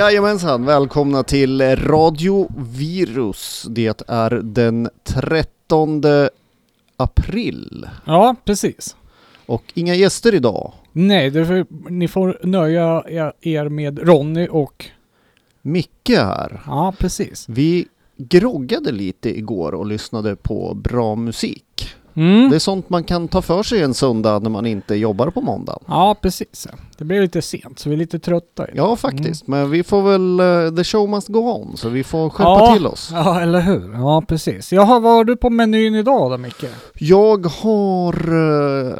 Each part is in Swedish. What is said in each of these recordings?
Jajamensan, välkomna till Radio Virus. Det är den 13 april Ja, precis. och inga gäster idag. Nej, därför, ni får nöja er med Ronny och... Micke här. Ja, precis. Vi groggade lite igår och lyssnade på bra musik. Mm. Det är sånt man kan ta för sig en söndag när man inte jobbar på måndagen. Ja, precis. Det blir lite sent, så vi är lite trötta. idag. Ja, faktiskt. Men vi får väl... eh, the show must go on, så vi får skärpa Ja. till oss. Ja, eller hur? Ja, precis. Jaha, vad har du på menyn idag då, Micke? Jag har eh,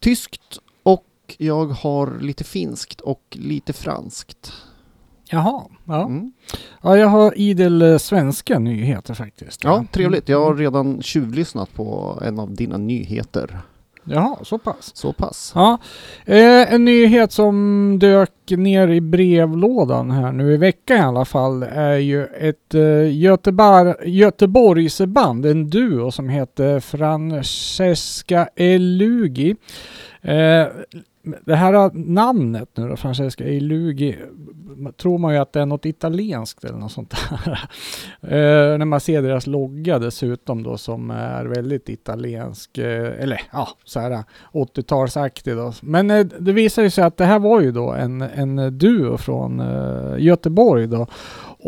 tyskt och jag har lite finskt och lite franskt. Jaha, ja. Mm. ja jag har idel eh, svenska nyheter faktiskt. Ja, trevligt. Jag har redan tjuvlyssnat på en av dina nyheter. Jaha, så pass. Så pass. Ja, eh, en nyhet som dök ner i brevlådan här nu i veckan i alla fall är ju ett eh, Göteborgsband, en duo som heter Francesca Elugi. Eh, det här namnet nu då, Francesca Elugi, tror man ju att det är något italienskt eller något sånt där. eh, när man ser deras logga dessutom då som är väldigt italiensk, eh, eller ja, så här 80-talsaktig då. Men eh, det visar ju sig att det här var ju då en, en duo från eh, Göteborg då.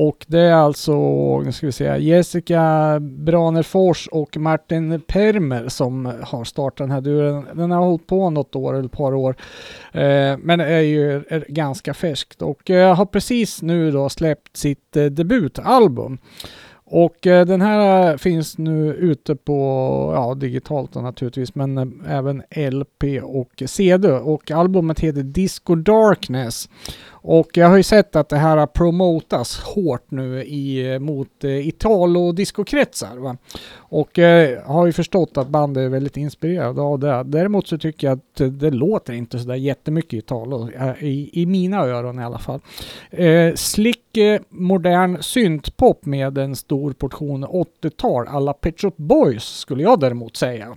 Och det är alltså, nu ska vi säga, Jessica Branerfors och Martin Permer som har startat den här duren. Den har hållit på något år eller ett par år. Eh, men är ju är ganska färskt och eh, har precis nu då släppt sitt eh, debutalbum. Och eh, den här eh, finns nu ute på, ja digitalt naturligtvis, men eh, även LP och CD. Och albumet heter Disco Darkness. Och jag har ju sett att det här promotas hårt nu i, mot eh, Italo-discokretsar. Och eh, har ju förstått att bandet är väldigt inspirerade av det. Däremot så tycker jag att det låter inte sådär jättemycket Italo, i, i mina öron i alla fall. Eh, slick, mycket modern syntpop med en stor portion 80-tal alla Pet Shop Boys skulle jag däremot säga.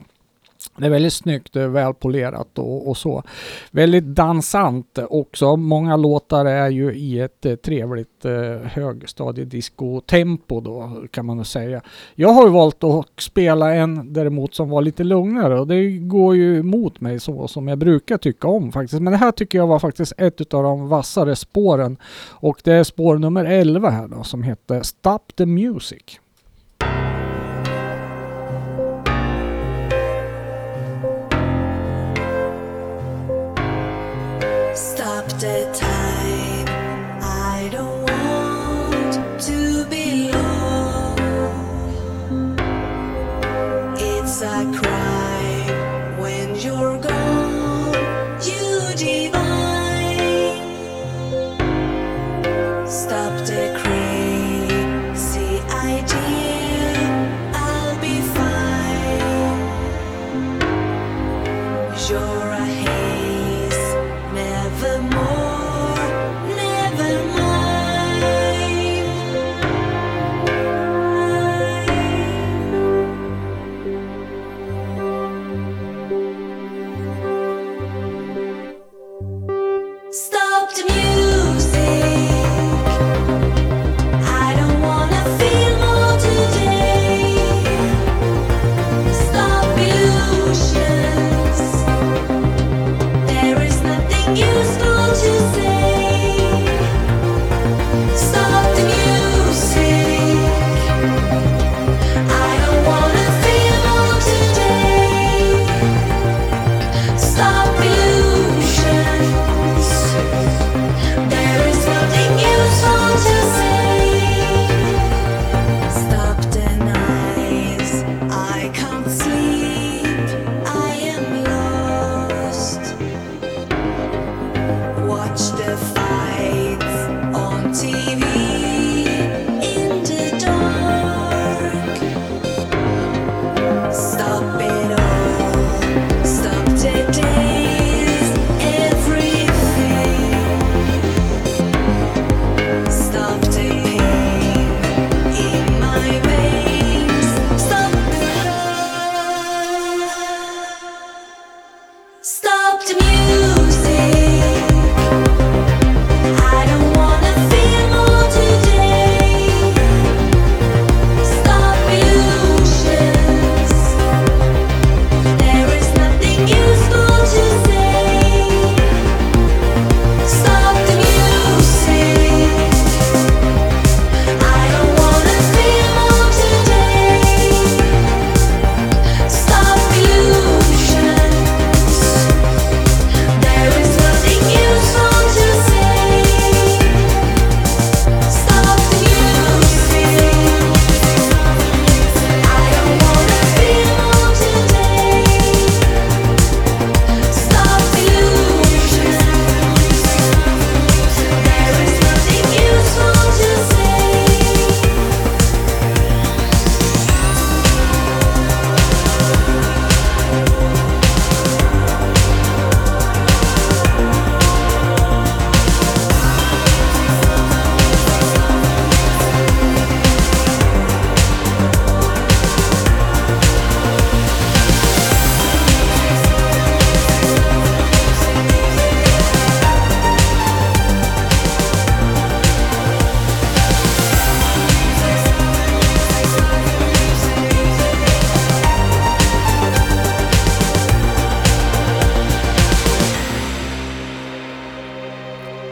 Det är väldigt snyggt, det är välpolerat och, och så. Väldigt dansant också. Många låtar är ju i ett eh, trevligt eh, högstadiedisco-tempo då kan man nog säga. Jag har ju valt att spela en däremot som var lite lugnare och det går ju emot mig så som jag brukar tycka om faktiskt. Men det här tycker jag var faktiskt ett av de vassare spåren och det är spår nummer 11 här då som heter Stop the Music. Stop the time.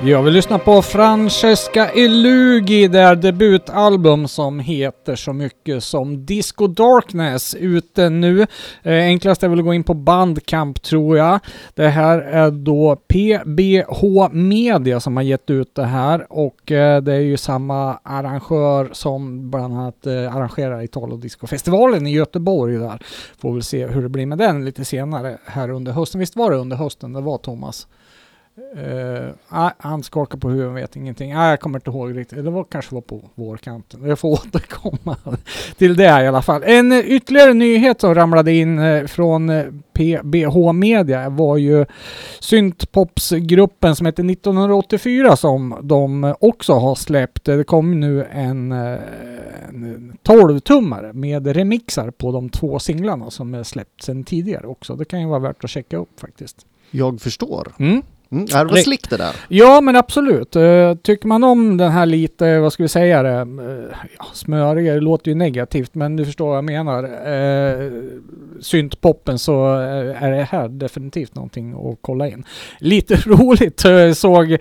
Ja, vi lyssnar på Francesca Elugi, där debutalbum som heter så mycket som Disco Darkness ute nu. Eh, enklast är väl att gå in på Bandcamp tror jag. Det här är då PBH Media som har gett ut det här och eh, det är ju samma arrangör som bland annat eh, arrangerar Italo Disco-festivalen i Göteborg där. Får väl se hur det blir med den lite senare här under hösten. Visst var det under hösten det var Thomas? Uh, han skakar på huvudet vet ingenting. Nej, jag kommer inte ihåg riktigt. Det var kanske var på vårkanten. Jag får återkomma till det i alla fall. En eh, ytterligare nyhet som ramlade in eh, från PBH Media var ju syntpopsgruppen som heter 1984 som de också har släppt. Det kom nu en, en 12-tummare med remixar på de två singlarna som är släppt sedan tidigare också. Det kan ju vara värt att checka upp faktiskt. Jag förstår. Mm. Mm, det var slick det där? Ja, men absolut. Eh, tycker man om den här lite, vad ska vi säga det, uh, ja, smöriga, det låter ju negativt, men du förstår vad jag menar. Uh, syntpoppen så eh, är det här definitivt någonting att kolla in. Lite roligt såg,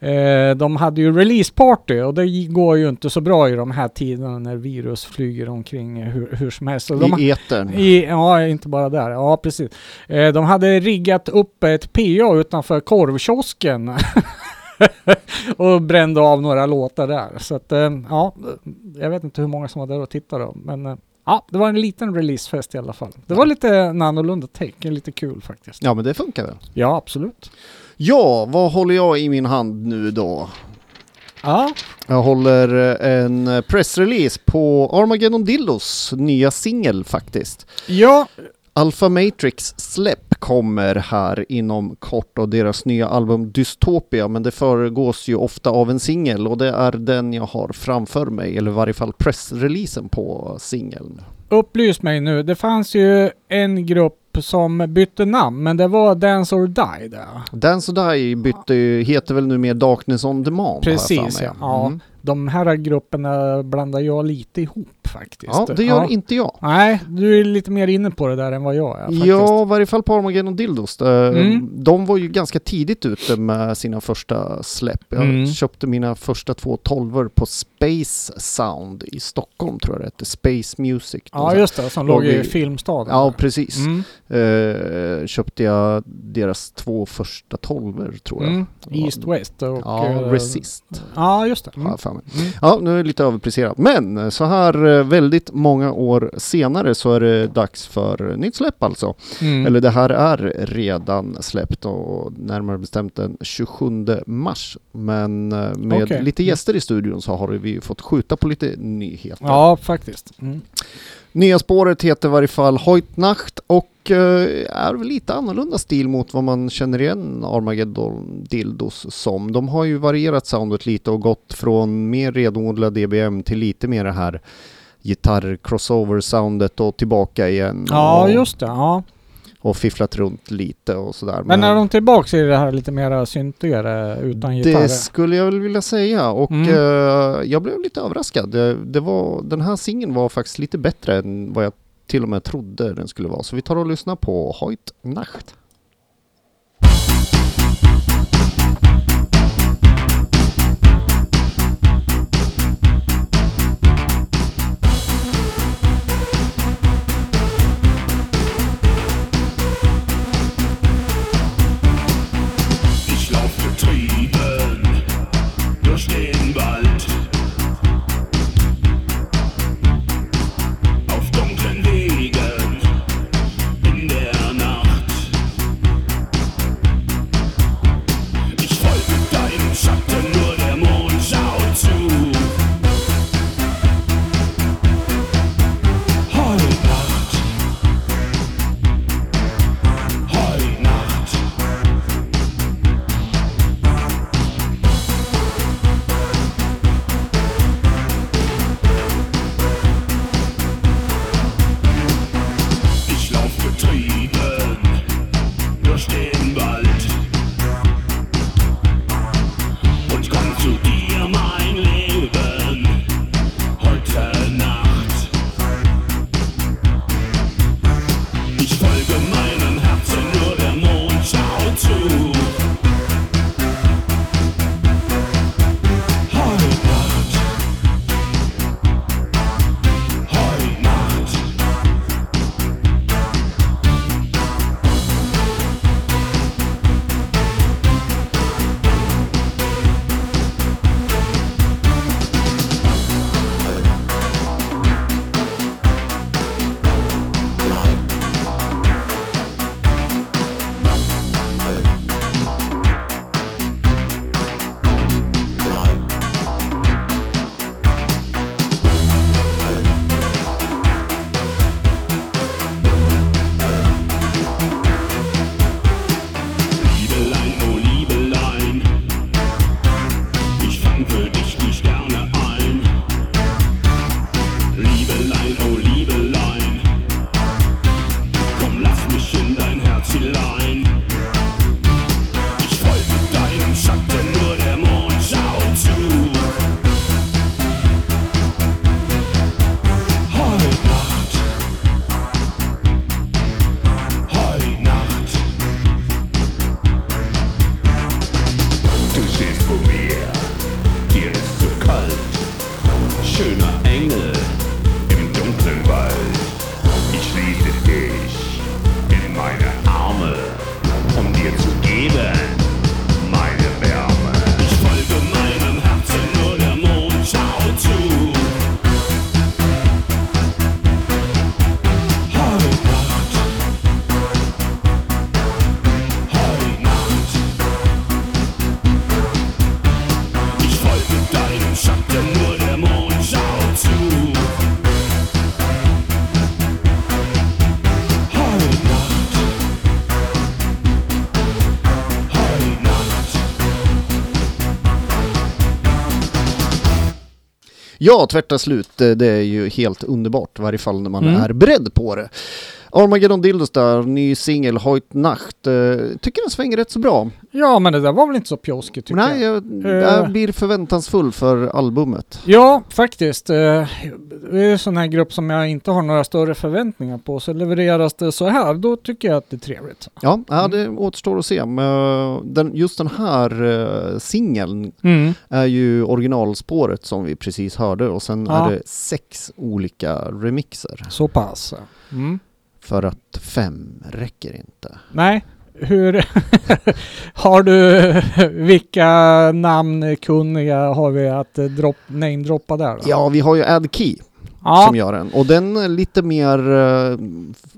eh, de hade ju releaseparty och det går ju inte så bra i de här tiderna när virus flyger omkring hur, hur som helst. De, I etern? i, ja, inte bara där. Ja, precis. Eh, de hade riggat upp ett PA utanför korvkiosken och brände av några låtar där. Så att, eh, ja, jag vet inte hur många som var där och tittade då, men eh, ja, det var en liten releasefest i alla fall. Det var lite en annorlunda take, lite kul faktiskt. Ja, men det funkar väl? Ja, absolut. Ja, vad håller jag i min hand nu då? Ja, Jag håller eh, en pressrelease på Armageddon Dildos nya singel faktiskt. ja, Alpha Matrix släpp kommer här inom kort och deras nya album Dystopia men det föregås ju ofta av en singel och det är den jag har framför mig eller i varje fall pressreleasen på singeln. upplys mig nu. Det fanns ju en grupp som bytte namn, men det var Dance or Die där. Dance or Die bytte, ju- heter väl nu mer Darkness on Demand Precis, ja. Mm. De här grupperna blandar jag lite ihop faktiskt. ja, det gör inte jag. Nej, du är lite mer inne på det där än vad jag är faktiskt. Ja, i varje fall på Armageddon Dildos. Eh, Mm. De var ju ganska tidigt ute med sina första släpp. Jag Mm. köpte mina första två tolvor på Space Sound i Stockholm tror jag det hette. Space Music. Ja, just det. Som låg i Filmstaden. Ja, där. precis. Mm. Eh, köpte jag deras två första tolvor tror jag. Mm. East West och... Ja, eh, Resist Ja, just det. Mm. Mig. Mm. Ja, nu är det lite överpriserat. Men eh, så här eh, väldigt många år senare så är det dags för nytt släpp alltså. Mm. Eller det här är redan släppt och närmare bestämt den 27 mars. Men eh, med Okej. lite gäster i studion så har vi fått skjuta på lite nyheter. Ja, faktiskt. Mm. Nya spåret heter i varje fall Heutnacht och eh, är lite annorlunda stil mot vad man känner igen Armageddon Dildos som. De har ju varierat soundet lite och gått från mer renodlad DBM till lite mer det här gitarr-crossover-soundet och tillbaka igen. Ja, och, just det. Ja. Och fifflat runt lite och sådär. Men är de tillbaks i det här lite mera syntigare utan gitarrer? Det skulle jag väl vilja säga och Mm. eh, jag blev lite överraskad. Det, det var, den här singeln var faktiskt lite bättre än vad jag till och med trodde den skulle vara. Så vi tar och lyssnar på Heut Nacht. Ja, tvärt slut, det det är ju helt underbart, i varje fall när man Mm. är beredd på det. Armageddon Dildos där, ny singel, Heut Nacht. Eh, tycker den svänger rätt så bra. Ja, men det där var väl inte så pjåskigt tycker Nej, jag. jag, jag blir förväntansfull för albumet. Ja, faktiskt. Eh, Det är en sån här grupp som jag inte har några större förväntningar på. Så levereras det så här, då tycker jag att det är trevligt. Ja, ja det återstår att se. Men den, just den här singeln Mm. är ju originalspåret som vi precis hörde och sen Ja. är det sex olika remixer. Så pass. Mm. För att fem räcker inte. Nej, hur... har du... Vilka namnkunniga har vi att eh, drop, namedroppa där då? Ja, vi har ju Ad Key ja. som gör den och den är lite mer, eh,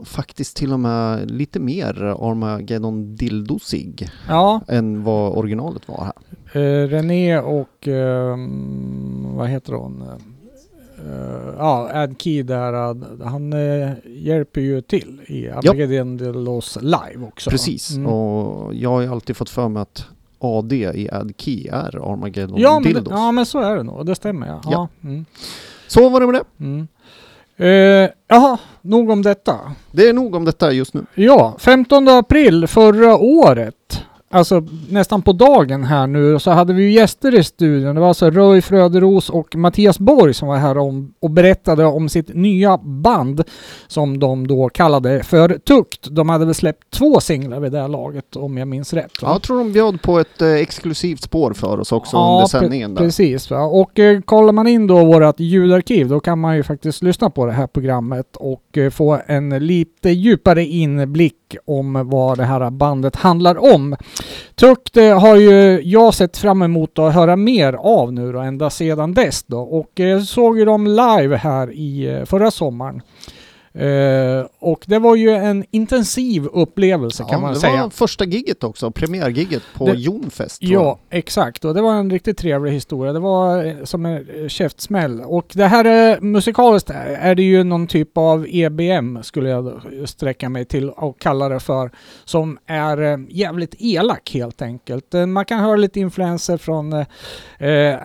faktiskt till och med lite mer Armageddon Dildosig ja. än vad originalet var här. Eh, René och... ehm, vad heter hon? Eh, ja, Ad Key där. eh, Han eh, hjälper ju till i Armageddon live också. Precis, Mm. och jag har ju alltid fått för mig att AD i Ad Key är Armageddon Ja men, det, Dildos. ja men så är det nog, det stämmer ja. Ja. ja. Mm. Så var det med det. Mm. Eh, jaha, nog om detta. Det är nog om detta just nu. Ja, 15 april förra året, alltså nästan på dagen här nu, så hade vi ju gäster i studion. Det var alltså Röj Fröderos och Mattias Borg som var här om, och berättade om sitt nya band som de då kallade för Tukt. De hade väl släppt två singlar vid det här laget om jag minns rätt. va? Ja, jag tror de bjöd på ett eh, exklusivt spår för oss också Ja, under sändningen där. Precis, va? och eh, kollar man in då vårt ljudarkiv då kan man ju faktiskt lyssna på det här programmet och eh, få en lite djupare inblick om vad det här bandet handlar om. Tuck det har ju jag sett fram emot att höra mer av nu då, ända sedan dess då och eh, såg ju dem live här i eh, förra sommaren. Eh, och det var ju en intensiv upplevelse kan ja, man det säga. var första gigget också, premiärgigget på Det- Jonfest. Ja, exakt. Och det var en riktigt trevlig historia. Det var eh, som en eh, käftsmäll. Och det här är musikaliskt är- det ju någon typ av EBM skulle jag sträcka mig till och kalla det för. Som är jävligt elak helt enkelt. Man kan höra lite influenser från eh,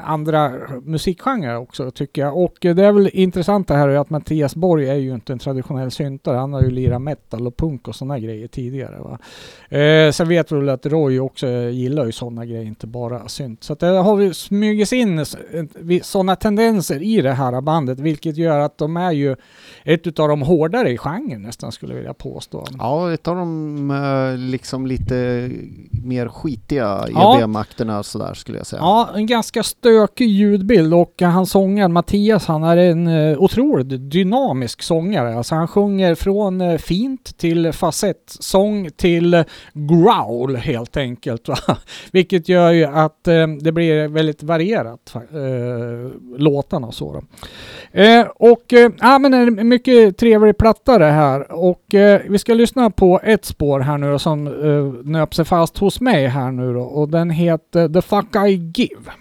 andra musikgenrer också tycker jag. Och det är väl intressant det här är att Mattias Borg är ju inte en traditionell syntare. Han har ju lirat metal och punk och sådana grejer tidigare. Va? Eh, sen vet vi väl att Roy också gillar ju sådana grejer, inte bara synt. Så att det har vi smugits in sådana tendenser i det här bandet, vilket gör att de är ju ett utav de hårdare i genren nästan skulle jag vilja påstå. Ja, ett av de eh, liksom lite mer skitiga Ja. EBM-akterna sådär skulle jag säga. Ja, en ganska stökig ljudbild och han sångaren Mattias han är en eh, otroligt dynamisk sångare. Alltså han sjunger från eh, fint till fasettsång till growl helt enkelt. Va? Vilket gör ju att eh, det blir väldigt varierat, eh, låtarna och så. Då. Eh, och eh, ja, men en mycket trevlig platta det här och eh, vi ska lyssna på ett spår här nu då, som eh, nöp sig fast hos mig här nu då och den heter The Fuck I Give.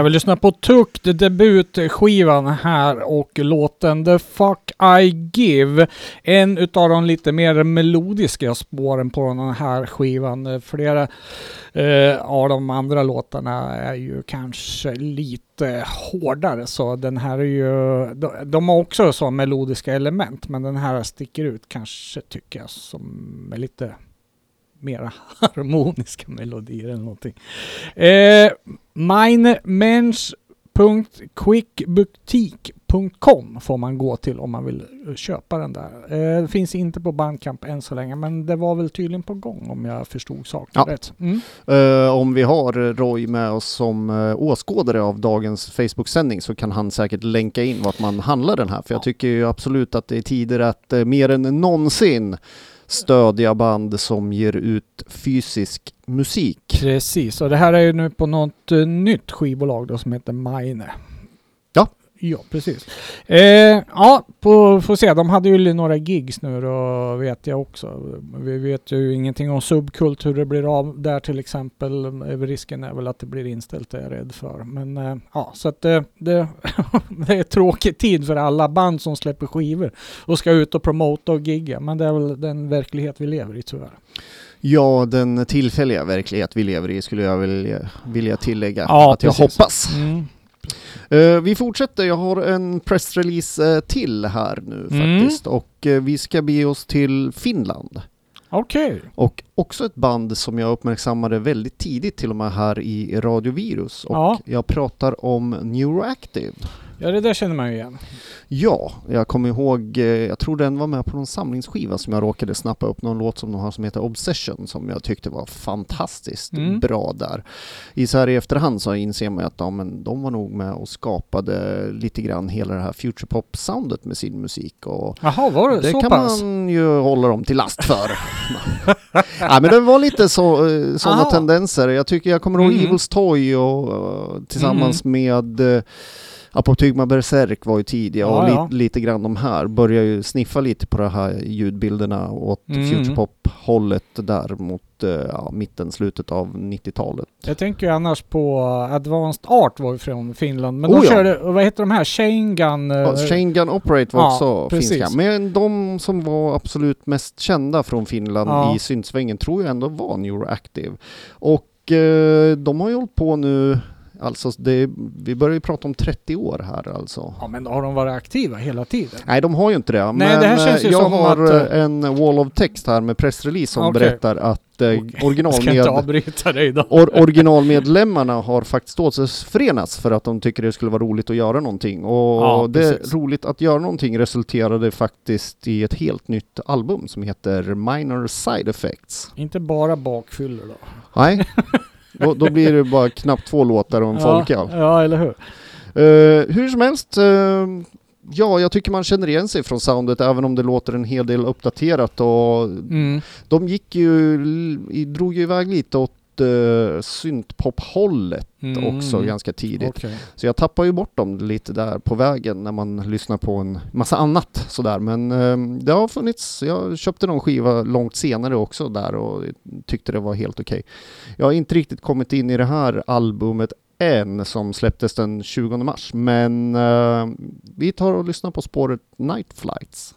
Jag vill lyssna på Tukt, debutskivan här och låten The Fuck I Give. En utav de lite mer melodiska spåren på den här skivan. Flera eh, av de andra låtarna är ju kanske lite hårdare så den här är ju, de, de har också så melodiska element men den här sticker ut kanske tycker jag som är lite mera harmoniska melodier eller någonting. Eh, Meinemens.quickbutik.com får man gå till om man vill köpa den där. Eh, det finns inte på Bandcamp än så länge men det var väl tydligen på gång om jag förstod saken Ja. rätt. Mm. Eh, om vi har Roy med oss som uh, åskådare av dagens Facebook-sändning så kan han säkert länka in vart man handlar den här. För jag Ja. tycker ju absolut att det är tider att eh, mer än någonsin stödja band som ger ut fysisk musik. Precis, och det här är ju nu på något eh, nytt skivbolag då som heter Mine. Ja. Precis. Eh, ja, på, får se. De hade ju några gigs nu då vet jag också. Vi vet ju ingenting om subkult, hur det blir av där till exempel. Eh, Risken är väl att det blir inställt, är jag rädd för. Men eh, ja, så att det, det, det är tråkig tid för alla band som släpper skivor och ska ut och promota och gigga. Men det är väl den verklighet vi lever i tyvärr. Ja, den tillfälliga verklighet vi lever i skulle jag vilja, vilja tillägga Ja, att jag precis. hoppas. Mm. Eh, vi fortsätter, jag har en pressrelease uh, till här nu Mm. faktiskt och eh, vi ska bege oss till Finland. Okej. Och också ett band som jag uppmärksammade väldigt tidigt till och med här i Radio Virus. Och Ja. jag pratar om Neuroactive. Ja, det där känner man ju igen. Ja, jag kommer ihåg, eh, jag tror den var med på någon samlingsskiva som jag råkade snappa upp någon låt som de har som heter Obsession som jag tyckte var fantastiskt Mm. bra där. I så här i efterhand så inser man ju att ja, men de var nog med och skapade lite grann hela det här futurepop-soundet med sin musik och Jaha, var det, det så kan pass? man ju hålla dem till last för. ja, men det var lite så, sådana Aha. tendenser. Jag tycker jag kommer ihåg Mhm. Evil's Toy och eh, tillsammans med uh, Apotygma Berserk var ju tidiga Ja, och li- ja. lite grann de här börjar ju sniffa lite på de här ljudbilderna åt Mm. futurepop-hållet där mot eh, ja, mitten, slutet av 90-talet. Jag tänker ju annars på Advanced Art var ju från Finland. Men Oh de ja. körde, vad heter de här? Shane Gun? eh, Ja, Shane Gun Operate var ja, också precis. finska. Men de som var absolut mest kända från Finland Ja. i syntsvängen tror jag ändå var Neuroactive. Och eh, de har ju hållit på nu, alltså det, vi börjar ju prata om 30 år här alltså. Ja men har de varit aktiva hela tiden? Nej, de har ju inte det. Nej, men det här känns eh, ju jag som har att, eh, en wall of text här med pressrelease som Okej. berättar att eh, inte originalmed, or, originalmedlemmarna har faktiskt återförenats för att de tycker det skulle vara roligt att göra någonting. Och Ja, det precis. roligt att göra någonting resulterade faktiskt i ett helt nytt album som heter Minor Side Effects. Inte bara bakfyllor då. Nej, då, då blir det bara knappt två låtar och en folköl. Ja, ja, eller hur? Eh, hur som helst, eh, ja, jag tycker man känner igen sig från soundet även om det låter en hel del uppdaterat och Mm. de gick ju, drog ju iväg lite åt uh, syntpop-hållet Mm. också ganska tidigt. Okej. Så jag tappar ju bort dem lite där på vägen när man lyssnar på en massa annat sådär. Men eh, det har funnits, jag köpte någon skiva långt senare också där och tyckte det var helt okej. Jag har inte riktigt kommit in i det här albumet än som släpptes den 20 mars. Men eh, vi tar och lyssnar på spåret Night Flights.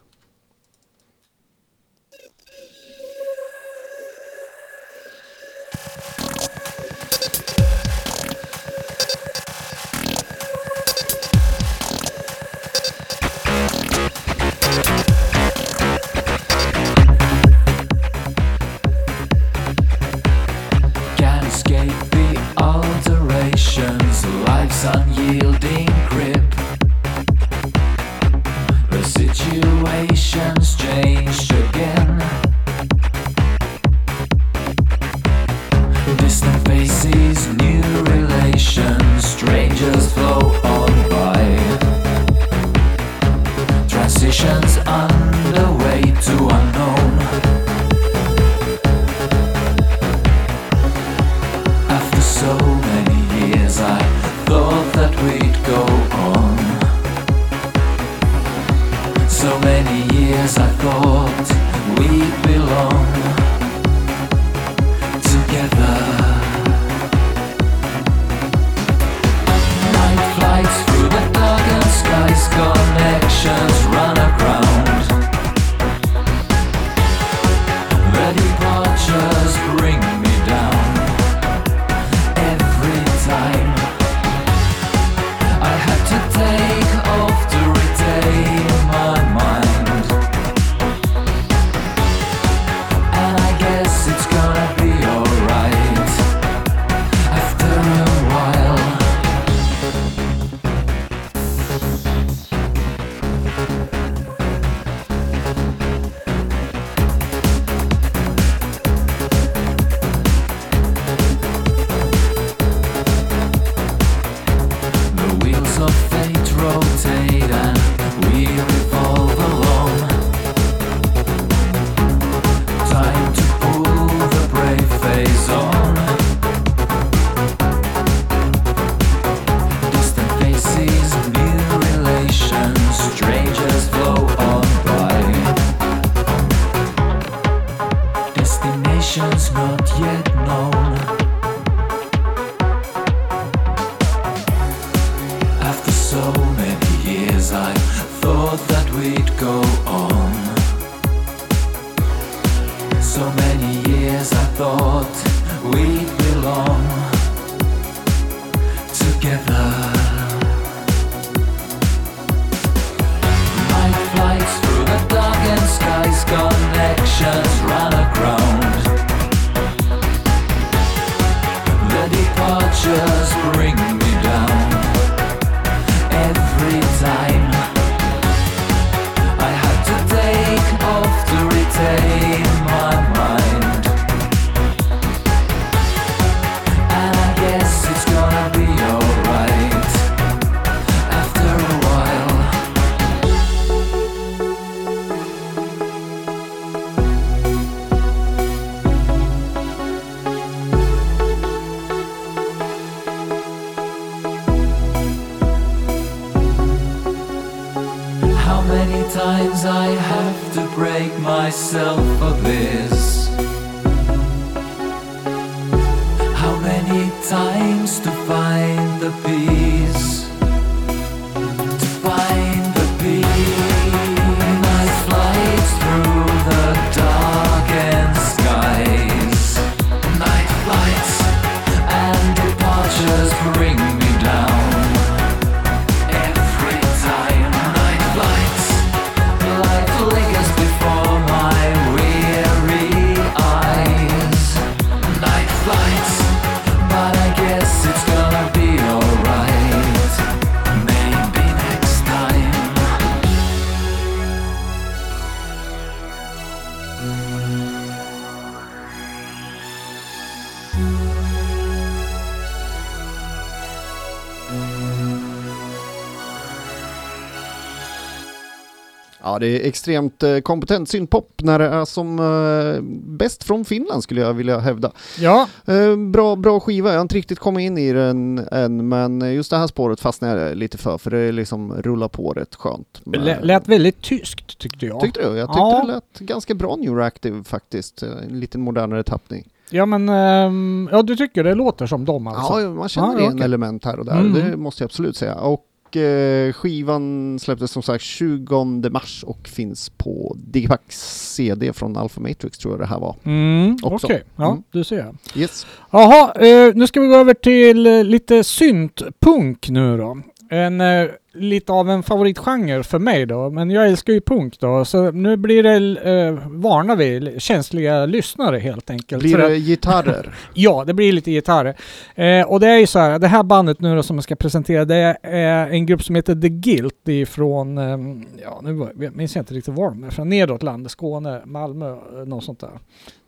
Ja, det är extremt eh, kompetent synpop när det är som eh, bäst från Finland skulle jag vilja hävda. Ja, Eh, bra, bra skiva, jag har inte riktigt kommit in i den än, men just det här spåret fastnar jag lite för, för det liksom rullar på rätt skönt. Men- lä- lät väldigt tyskt tyckte jag. Tyckte du? Jag tyckte Ja. det lät ganska bra New Reactive faktiskt. Eh, En lite modernare tappning. Ja men, ehm, ja du tycker det låter som dem alltså? Ja, man känner Ja, igen okej. element här och där, Mm. det måste jag absolut säga. Och eh, skivan släpptes som sagt 20 mars och finns på Digipack CD från Alpha Matrix tror jag det här var. Mm. Okej, ja Mm. du ser. Yes. Jaha, eh, nu ska vi gå över till eh, lite syntpunk nu då. En, eh, lite av en favoritgenre för mig då, men jag älskar ju punk då. Så nu blir det, eh, varnar vi, känsliga lyssnare helt enkelt. Blir det gitarrer? Ja, det blir lite gitarrer. Eh, och det är ju så här, det här bandet nu då som jag ska presentera, det är en grupp som heter The Guilt ifrån, eh, ja nu var- jag minns jag inte riktigt var de är, från nedåt landet, Skåne, Malmö, eh, något sånt där.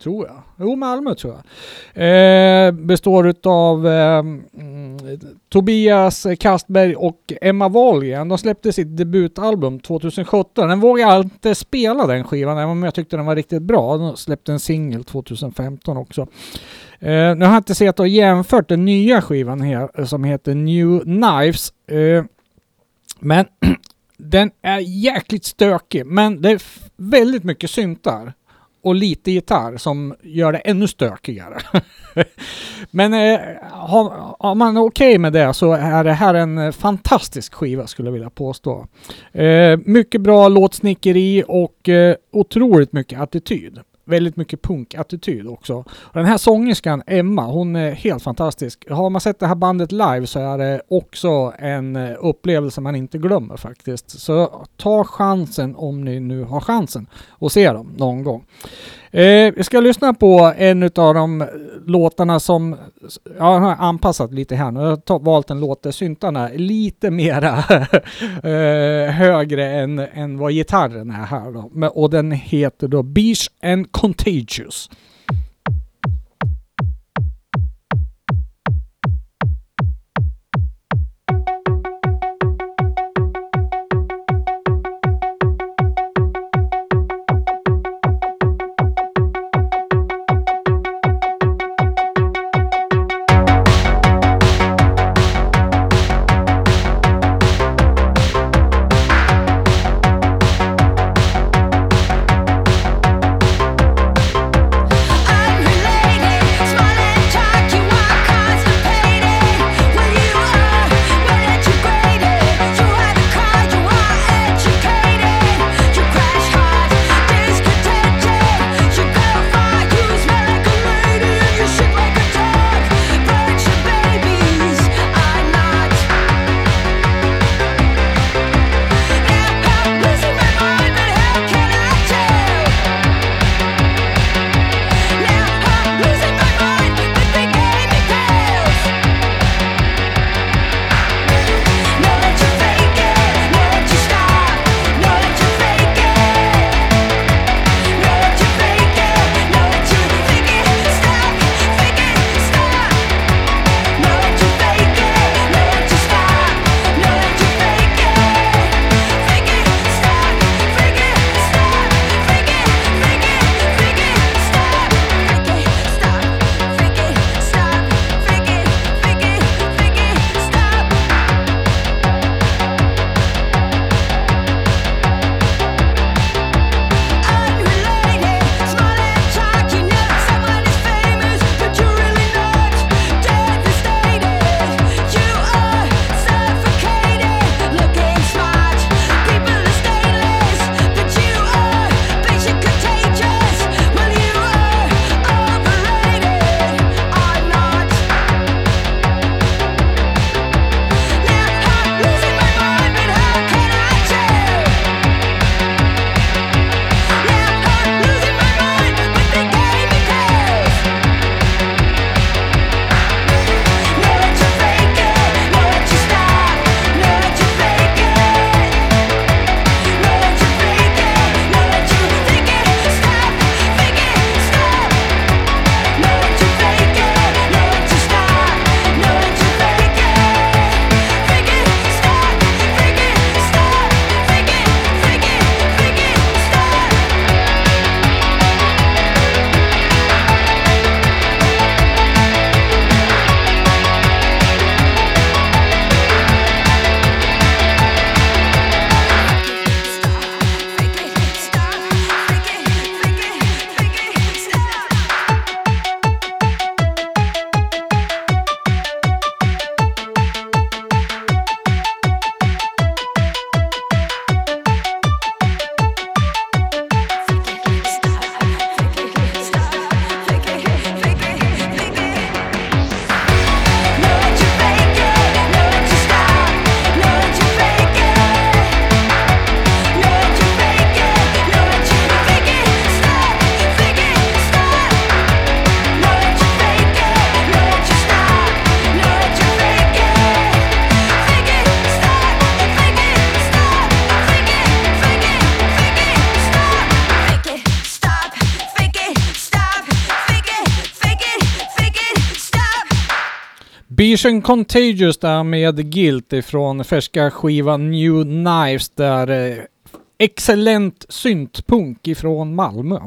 Tror jag. Jo, Malmö tror jag. Eh, består utav eh, mm, Tobias Kastberg och Emma Wahlgren. De släppte sitt debutalbum 2017. Den vågade jag inte spela den skivan, även om jag tyckte den var riktigt bra. De släppte en singel 2015 också. Eh, nu har jag inte sett och jämfört den nya skivan här som heter New Knives. Eh, men den är jäkligt stökig, men det är väldigt mycket syntar och lite gitarr som gör det ännu stökigare. men eh, har, har man okej med det så är det här en eh, fantastisk skiva skulle jag vilja påstå. Eh, mycket bra låtsnickeri och eh, otroligt mycket attityd. Väldigt mycket punkattityd också. Och den här sångerskan Emma, hon är helt fantastisk. Har man sett det här bandet live så är det också en eh, upplevelse man inte glömmer faktiskt. Så ta chansen om ni nu har chansen att se dem någon gång. Eh, vi ska lyssna på en av de låtarna som ja, jag har anpassat lite här nu. Jag har valt en låt där syntarna är lite mera eh, högre än, än vad gitarren är här då. Men, och den heter då Beach and Contagious. Mission Contagious där med Guilt ifrån färska skivan New Knives där eh, excellent syntpunk ifrån Malmö.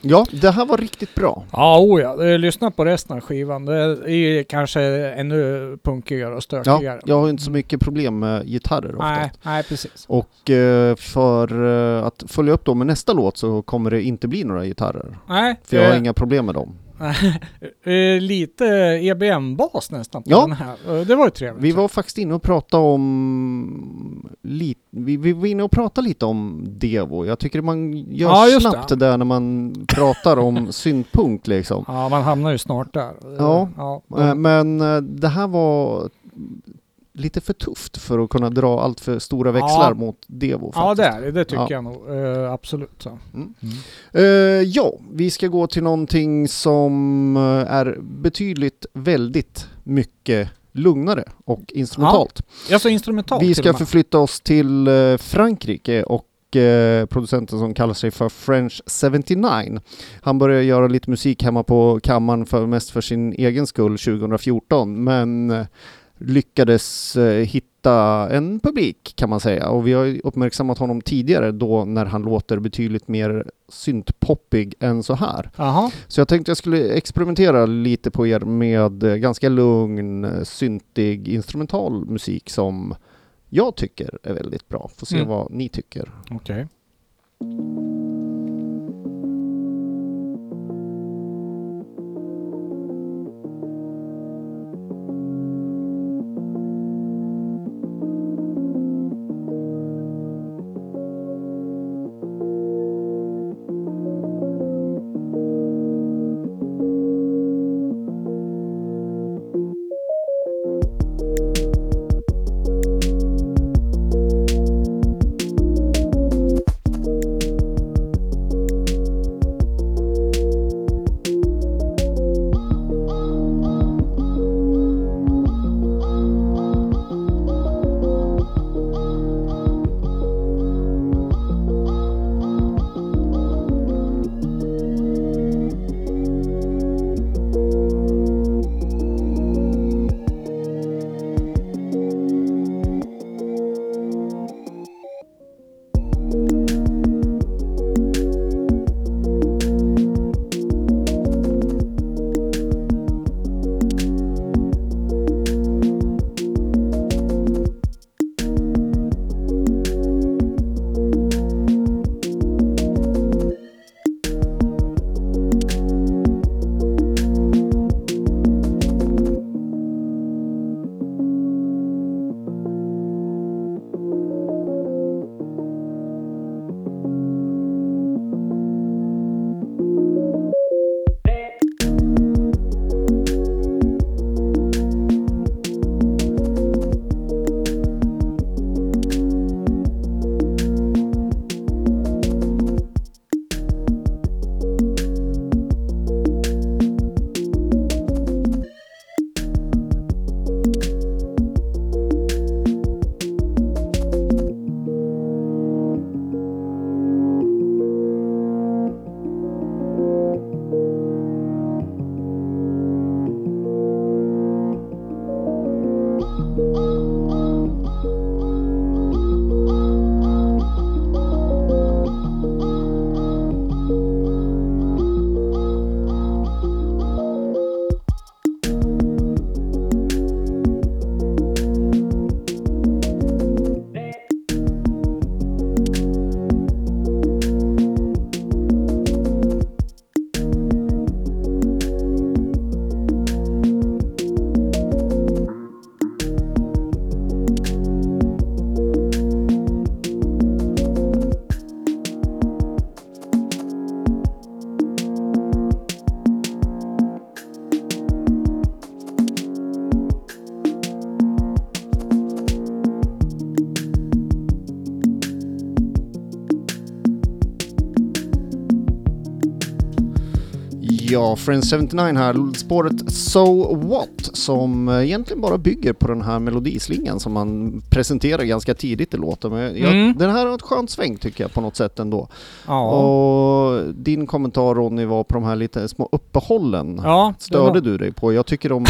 Ja, det här var riktigt bra. Ja, oh ja. Eh, Lyssna på resten av skivan. Det är kanske ännu punkigare och Ja, stökigare. jag har inte så mycket problem med gitarrer ofta. Nej, nej precis. Och eh, för eh, att följa upp då med nästa låt så kommer det inte bli några gitarrer. Nej, För jag har inga problem med dem. eh, lite EBM-bas nästan på Ja. den här. Eh, Det var ju trevligt. Vi var faktiskt inne och pratade om... Li, vi, vi var inne och pratade lite om Devo. Jag tycker man gör Ja, snabbt det. det. där när man pratar om syntpunk liksom. Ja, man hamnar ju snart där. Ja. ja. Eh, Men det här var lite för tufft för att kunna dra allt för stora växlar Ja. mot Devo. Ja, det faktiskt. är det. Det tycker Ja. jag nog. Eh, absolut. Så. Eh, ja, vi ska gå till någonting som eh, är betydligt väldigt mycket lugnare och instrumentalt. Alltså instrumentalt vi ska förflytta oss till Frankrike och producenten som kallar sig för French 79. Han började göra lite musik hemma på kammaren för, mest för sin egen skull 2014 men lyckades eh, hitta en publik kan man säga och vi har uppmärksammat honom tidigare då när han låter betydligt mer syntpoppig än så här. Jaha. Så jag tänkte jag skulle experimentera lite på er med eh, ganska lugn, eh, syntig, instrumental musik som jag tycker är väldigt bra. Får se Mm. vad ni tycker. Okej. Ja, Friends 79 här, spåret So What som eh, egentligen bara bygger på den här melodislingan som man presenterar ganska tidigt i låten. Men jag, Mm. Den här har ett skönt sväng tycker jag på något sätt ändå. Ja. Och din kommentar Ronny var på de här lite små uppehållen. ja, Störde var- du dig på? Jag tycker de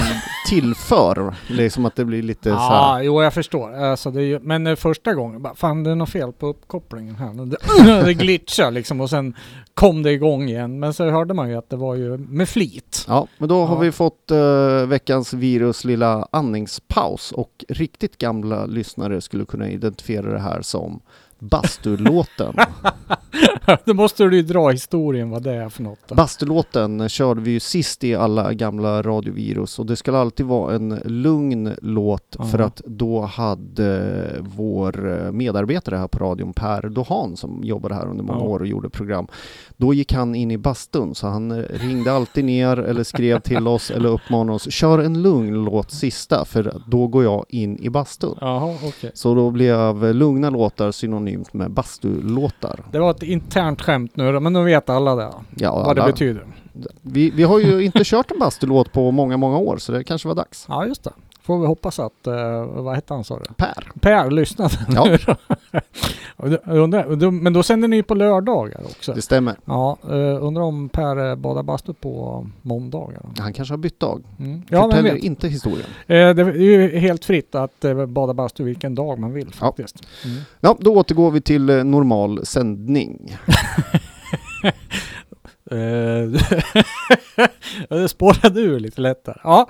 tillför, liksom att det blir lite så Ja, här. jo jag förstår. Alltså, ju, men eh, första gången, bara, fan det är något fel på uppkopplingen här. Det, det glitchade liksom och sen kom det igång igen. Men så hörde man ju att det var ju med flit. Ja, men då har Ja. vi fått eh, veckans virus lilla andningspaus och riktigt gamla lyssnare skulle kunna identifiera det här som Bastulåten. Då måste du ju dra historien vad det är för något. Då. Bastulåten körde vi ju sist i alla gamla radiovirus och det ska alltid vara en lugn låt för Ja. att då hade vår medarbetare här på radion, Per Dohan, som jobbade här under många Ja. år och gjorde program, då gick han in i bastun så han ringde alltid ner eller skrev till oss eller uppmanade oss, kör en lugn låt sista för då går jag in i bastun. Jaha, okej. Så då blev lugna låtar synonymt med bastulåtar. Det var ett internt skämt nu men nu vet alla det. Ja, vad det alla- betyder. Vi, vi har ju inte kört en bastulåt på många, många år så det kanske var dags. Ja, just det. Får vi hoppas att, eh, vad hette han sa du? Per. Per lyssnade Ja. nu undrar, Men då sänder ni på lördagar också? Det stämmer. Ja, uh, undrar om Per eh, badar bastu på måndagar? Han kanske har bytt dag. Mm. Ja, Förtäljer inte historien. Eh, det är ju helt fritt att bada bastu vilken dag man vill faktiskt. Mm. Ja, då återgår vi till eh, normal sändning. Eh, det spårade ur lite lättare. Ja,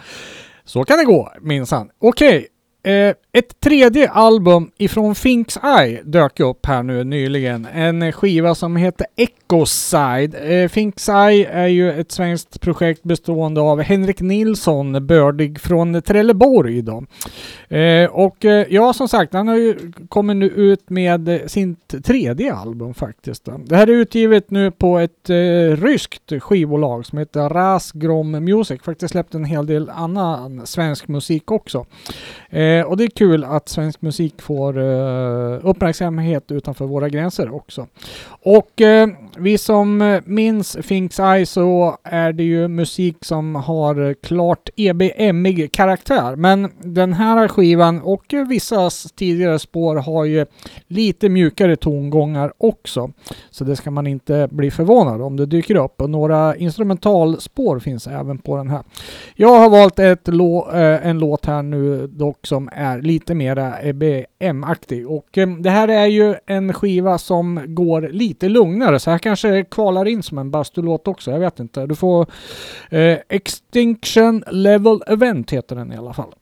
så kan det gå minsann. Okej, Eh, ett tredje album ifrån Finks Eye dök upp här nu nyligen. En skiva som heter Ecoside. Eh, Finks Eye är ju ett svenskt projekt bestående av Henrik Nilsson, bördig från Trelleborg då. Eh, och eh, ja, som sagt, han har ju kommit nu ut med eh, sitt tredje album faktiskt. Då. Det här är utgivet nu på ett eh, ryskt skivbolag som heter Rasgrom Music. Faktiskt släppt en hel del annan svensk musik också. Eh, Eh, och det är kul att svensk musik får eh, uppmärksamhet utanför våra gränser också. Och eh, vi som minns Finks Eye så är det ju musik som har klart EBM-ig karaktär. Men den här skivan och vissa tidigare spår har ju lite mjukare tongångar också. Så det ska man inte bli förvånad om det dyker upp. Och några instrumentalspår finns även på den här. Jag har valt ett lå- eh, en låt här nu dock som som är lite mera EBM-aktig. Och eh, det här är ju en skiva som går lite lugnare. Så här kanske kvalar in som en bastulåt också. Jag vet inte. Du får eh, Extinction Level Event heter den i alla fall.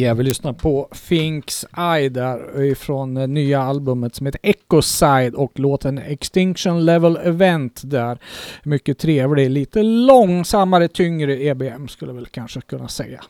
Yeah, vi lyssnar på Finks Eye där ifrån eh, nya albumet som heter Ecoside och låten Extinction Level Event där. Mycket trevlig, lite långsammare, tyngre EBM skulle jag väl kanske kunna säga.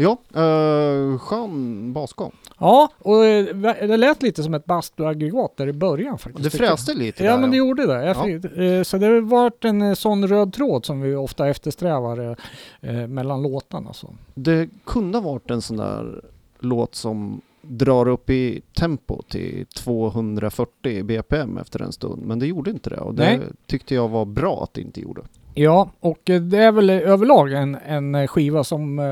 Ja, uh, skön basgång. Ja, och eh, det lät lite som ett bastuaggregat där i början faktiskt. Det tycker jag. fräste lite Ja där, men det gjorde det. Jag Ja. fick, eh, så det har varit en eh, sån röd tråd som vi ofta eftersträvar eh, eh, mellan låtarna. Så. Det kunde ha varit en sån där låt som drar upp i tempo till 240 BPM efter en stund. Men det gjorde inte det och det Nej. tyckte jag var bra att det inte gjorde. Ja, och eh, det är väl överlag en, en eh, skiva som eh,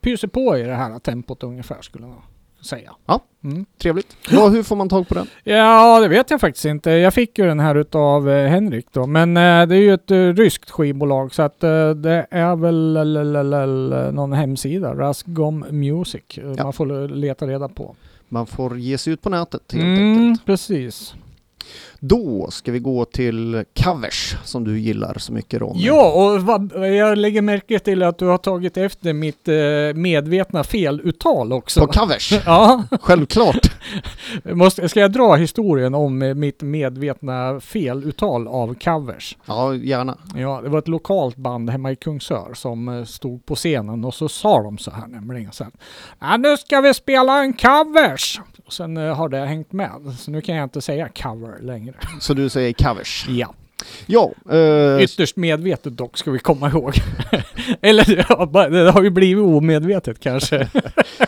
pyser på i det här tempot ungefär skulle jag säga. Ja. Mm. Trevligt. Ja, hur får man tag på den? Ja, det vet jag faktiskt inte. Jag fick ju den här utav Henrik då. Men det är ju ett ryskt skivbolag så att det är väl någon hemsida, Rasgom Music, Ja. man får leta reda på. Man får ge sig ut på nätet helt Mm, enkelt. precis. Då ska vi gå till covers som du gillar så mycket Ronny. Ja, och vad, jag lägger märke till att du har tagit efter mitt eh, medvetna feluttal också. På covers, ja, självklart. måste, ska jag dra historien om eh, mitt medvetna feluttal av covers? Ja, gärna. Ja, det var ett lokalt band hemma i Kungsör som eh, stod på scenen och så sa de så här nämligen sen. Ja, nu ska vi spela en covers! Och sen eh, har det hängt med, så nu kan jag inte säga cover längre. Så du säger covers. Ja, Ja, eh, ytterst medvetet dock ska vi komma ihåg. Eller ja, det har ju blivit omedvetet kanske.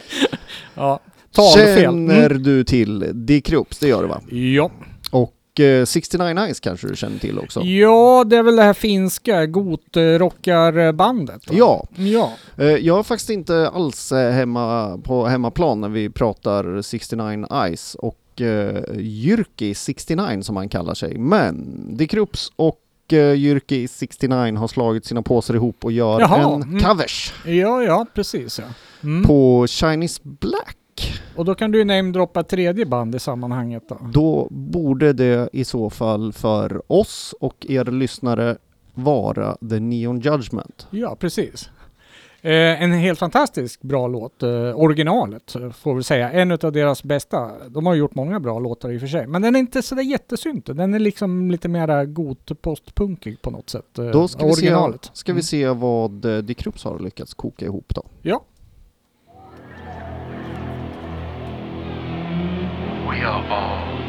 ja, talfel. känner Mm. du till Dick Rups? Det gör du va? Ja. Och eh, 69 Eyes kanske du känner till också? ja, det är väl det här finska gotrockarbandet? Ja, Ja. eh, jag är faktiskt inte alls eh, hemma på hemmaplan när vi pratar 69 Eyes och eh, Jyrki 69 som han kallar sig. Men Dick Rups och eh, Jyrki 69 har slagit sina påsar ihop och gör Jaha, en mm. covers Ja, ja, precis ja. Mm. på Chinese Black. Och då kan du ju namedroppa tredje band i sammanhanget då. Då borde det i så fall för oss och er lyssnare vara The Neon Judgment. Ja, precis. Eh, en helt fantastisk bra låt, eh, originalet eh, får vi säga. En av deras bästa. De har gjort många bra låtar i och för sig. Men den är inte sådär jättesyntig. Den är liksom lite mera god postpunkig på något sätt. eh, Då ska vi, se, originalet. ska vi se vad eh, Dick Rups har lyckats koka ihop då. Ja. We are all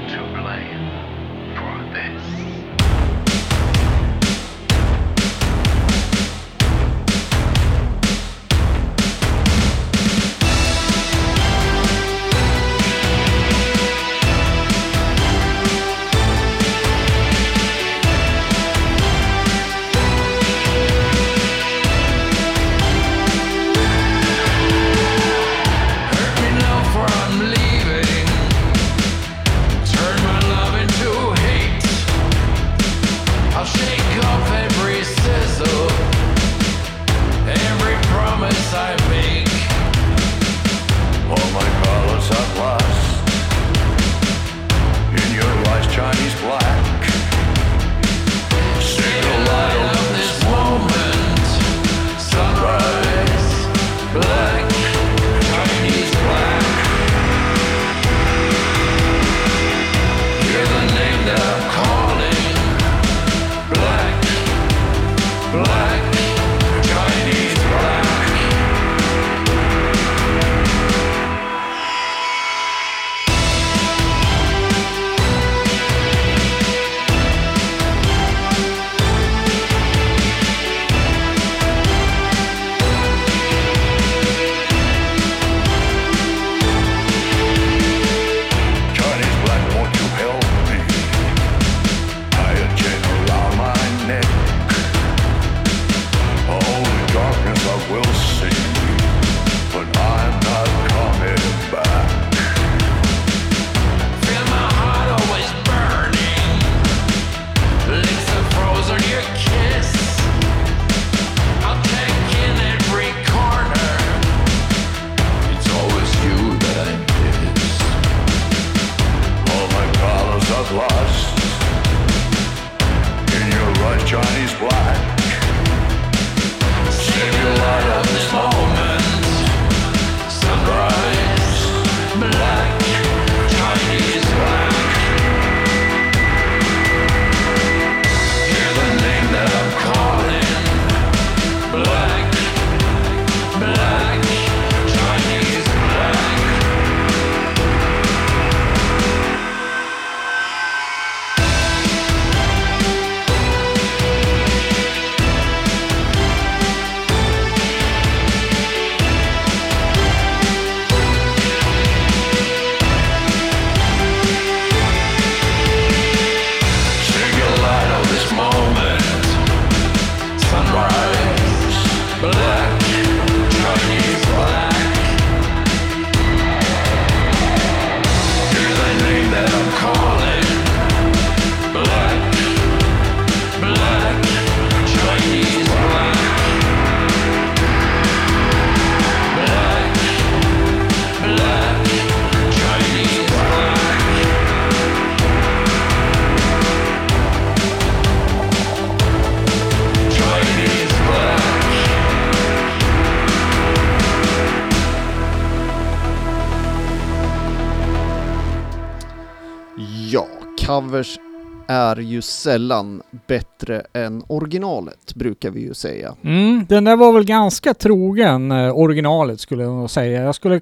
covers är ju sällan bättre än originalet, brukar vi ju säga. Mm, den där var väl ganska trogen eh, originalet skulle jag nog säga. Jag skulle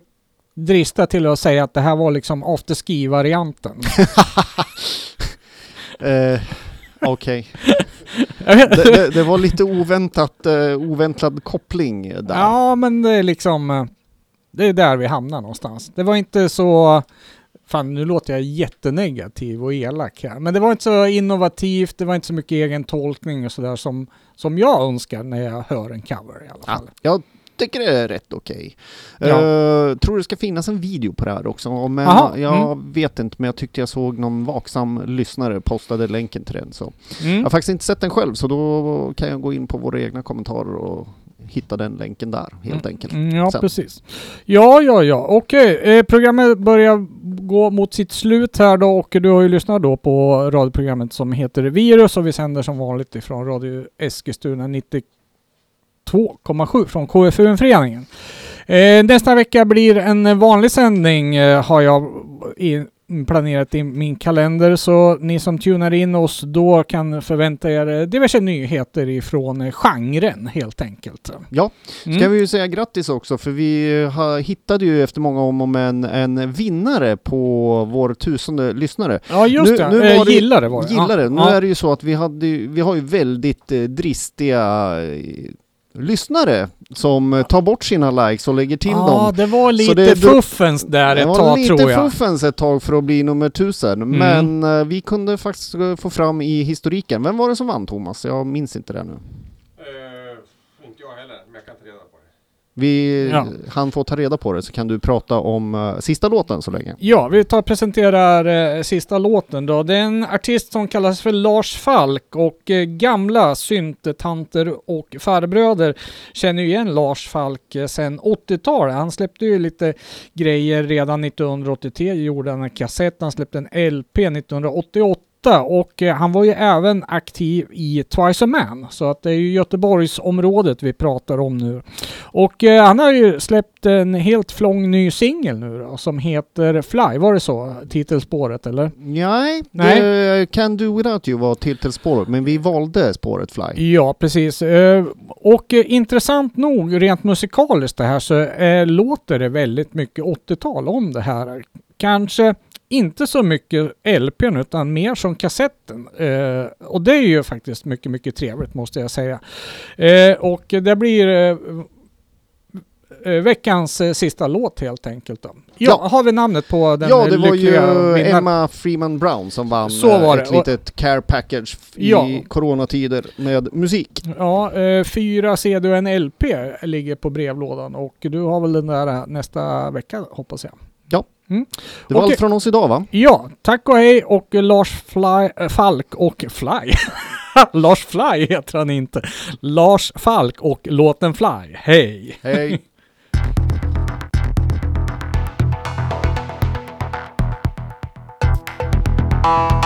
drista till att säga att det här var liksom afterski-varianten. Eh, Okej. Det, det, det var lite oväntat, eh, oväntad koppling där. Ja, men det är liksom... eh, Det är där vi hamnar någonstans. Det var inte så... Fan, nu låter jag jättenegativ och elak här. Men det var inte så innovativt, det var inte så mycket egen tolkning och sådär som, som jag önskar när jag hör en cover i alla Ja, fall. jag tycker det är rätt okej. Ja. Eh, tror det ska finnas en video på det här också, men Aha, jag mm. vet inte, men jag tyckte jag såg någon vaksam lyssnare postade länken till den. Så. Jag Mm. har faktiskt inte sett den själv, så då kan jag gå in på våra egna kommentarer och hitta den länken där, helt enkelt. Mm, ja, Sen. precis. Ja, ja, ja. Okej, eh, programmet börjar gå mot sitt slut här då och du har ju lyssnat då på radioprogrammet som heter Virus och vi sänder som vanligt ifrån Radio Eskilstuna 92,7 från KFUM-föreningen. Eh, nästa vecka blir en vanlig sändning eh, har jag i, planerat i min kalender så ni som tunar in oss då kan förvänta er eh, diverse nyheter ifrån eh, genren helt enkelt. Ja, Mm. ska vi ju säga grattis också, för vi har, hittade ju efter många om och men en vinnare på vår tusende lyssnare. Ja just Nu- det, nu eh, var det- gillare var det. Gillar det. Ja, Nu ja. är det ju så att vi, hade, vi har ju väldigt eh, dristiga eh, lyssnare som eh, tar bort sina likes och lägger till Ja, dem. det var lite det- det- fuffens där Det ett var tag lite tror jag. fuffens ett tag för att bli nummer tusen, Mm. men eh, vi kunde faktiskt få fram i historiken. Vem var det som vann Thomas? Jag minns inte det nu. Uh, inte jag heller, men jag kan ta reda på det. Vi, Ja. Han får ta reda på det så kan du prata om eh, sista låten så länge. Ja, vi tar och presenterar eh, sista låten då. Det är en artist som kallas för Lars Falk och eh, gamla syntetanter och farbröder känner ju igen Lars Falk eh, sedan 80-talet. Han släppte ju lite grejer redan 1983, gjorde en kassett, han släppte en LP 1988 och eh, han var ju även aktiv i Twice a Man. Så att det är ju Göteborgsområdet vi pratar om nu. Och eh, han har ju släppt en helt flång ny singel nu då, som heter Fly. Var det så? Titelspåret eller? Nej, Nej. Det, Can Do Without You var titelspåret, men vi valde spåret Fly. Ja, precis. Och intressant nog, rent musikaliskt det här, så låter det väldigt mycket 80-tal om det här. Kanske inte så mycket LPn utan mer som kassetten. Eh, och det är ju faktiskt mycket, mycket trevligt måste jag säga. Eh, och det blir eh, eh, veckans eh, sista låt helt enkelt. Då. Ja, Ja. har vi namnet på den ja, eh, det var ju vinnaren? Emma Freeman Brown som vann Så var ett det. Litet care package i Ja. coronatider med musik. Ja, fyra CD och en LP ligger på brevlådan och du har väl den där nästa vecka hoppas jag. Det var Okej. allt från oss idag va? Ja, tack och hej och Lars Fly, äh, Falk och Fly. Lars Fly heter han inte. Lars Falk och låten Fly. Hej! Hej!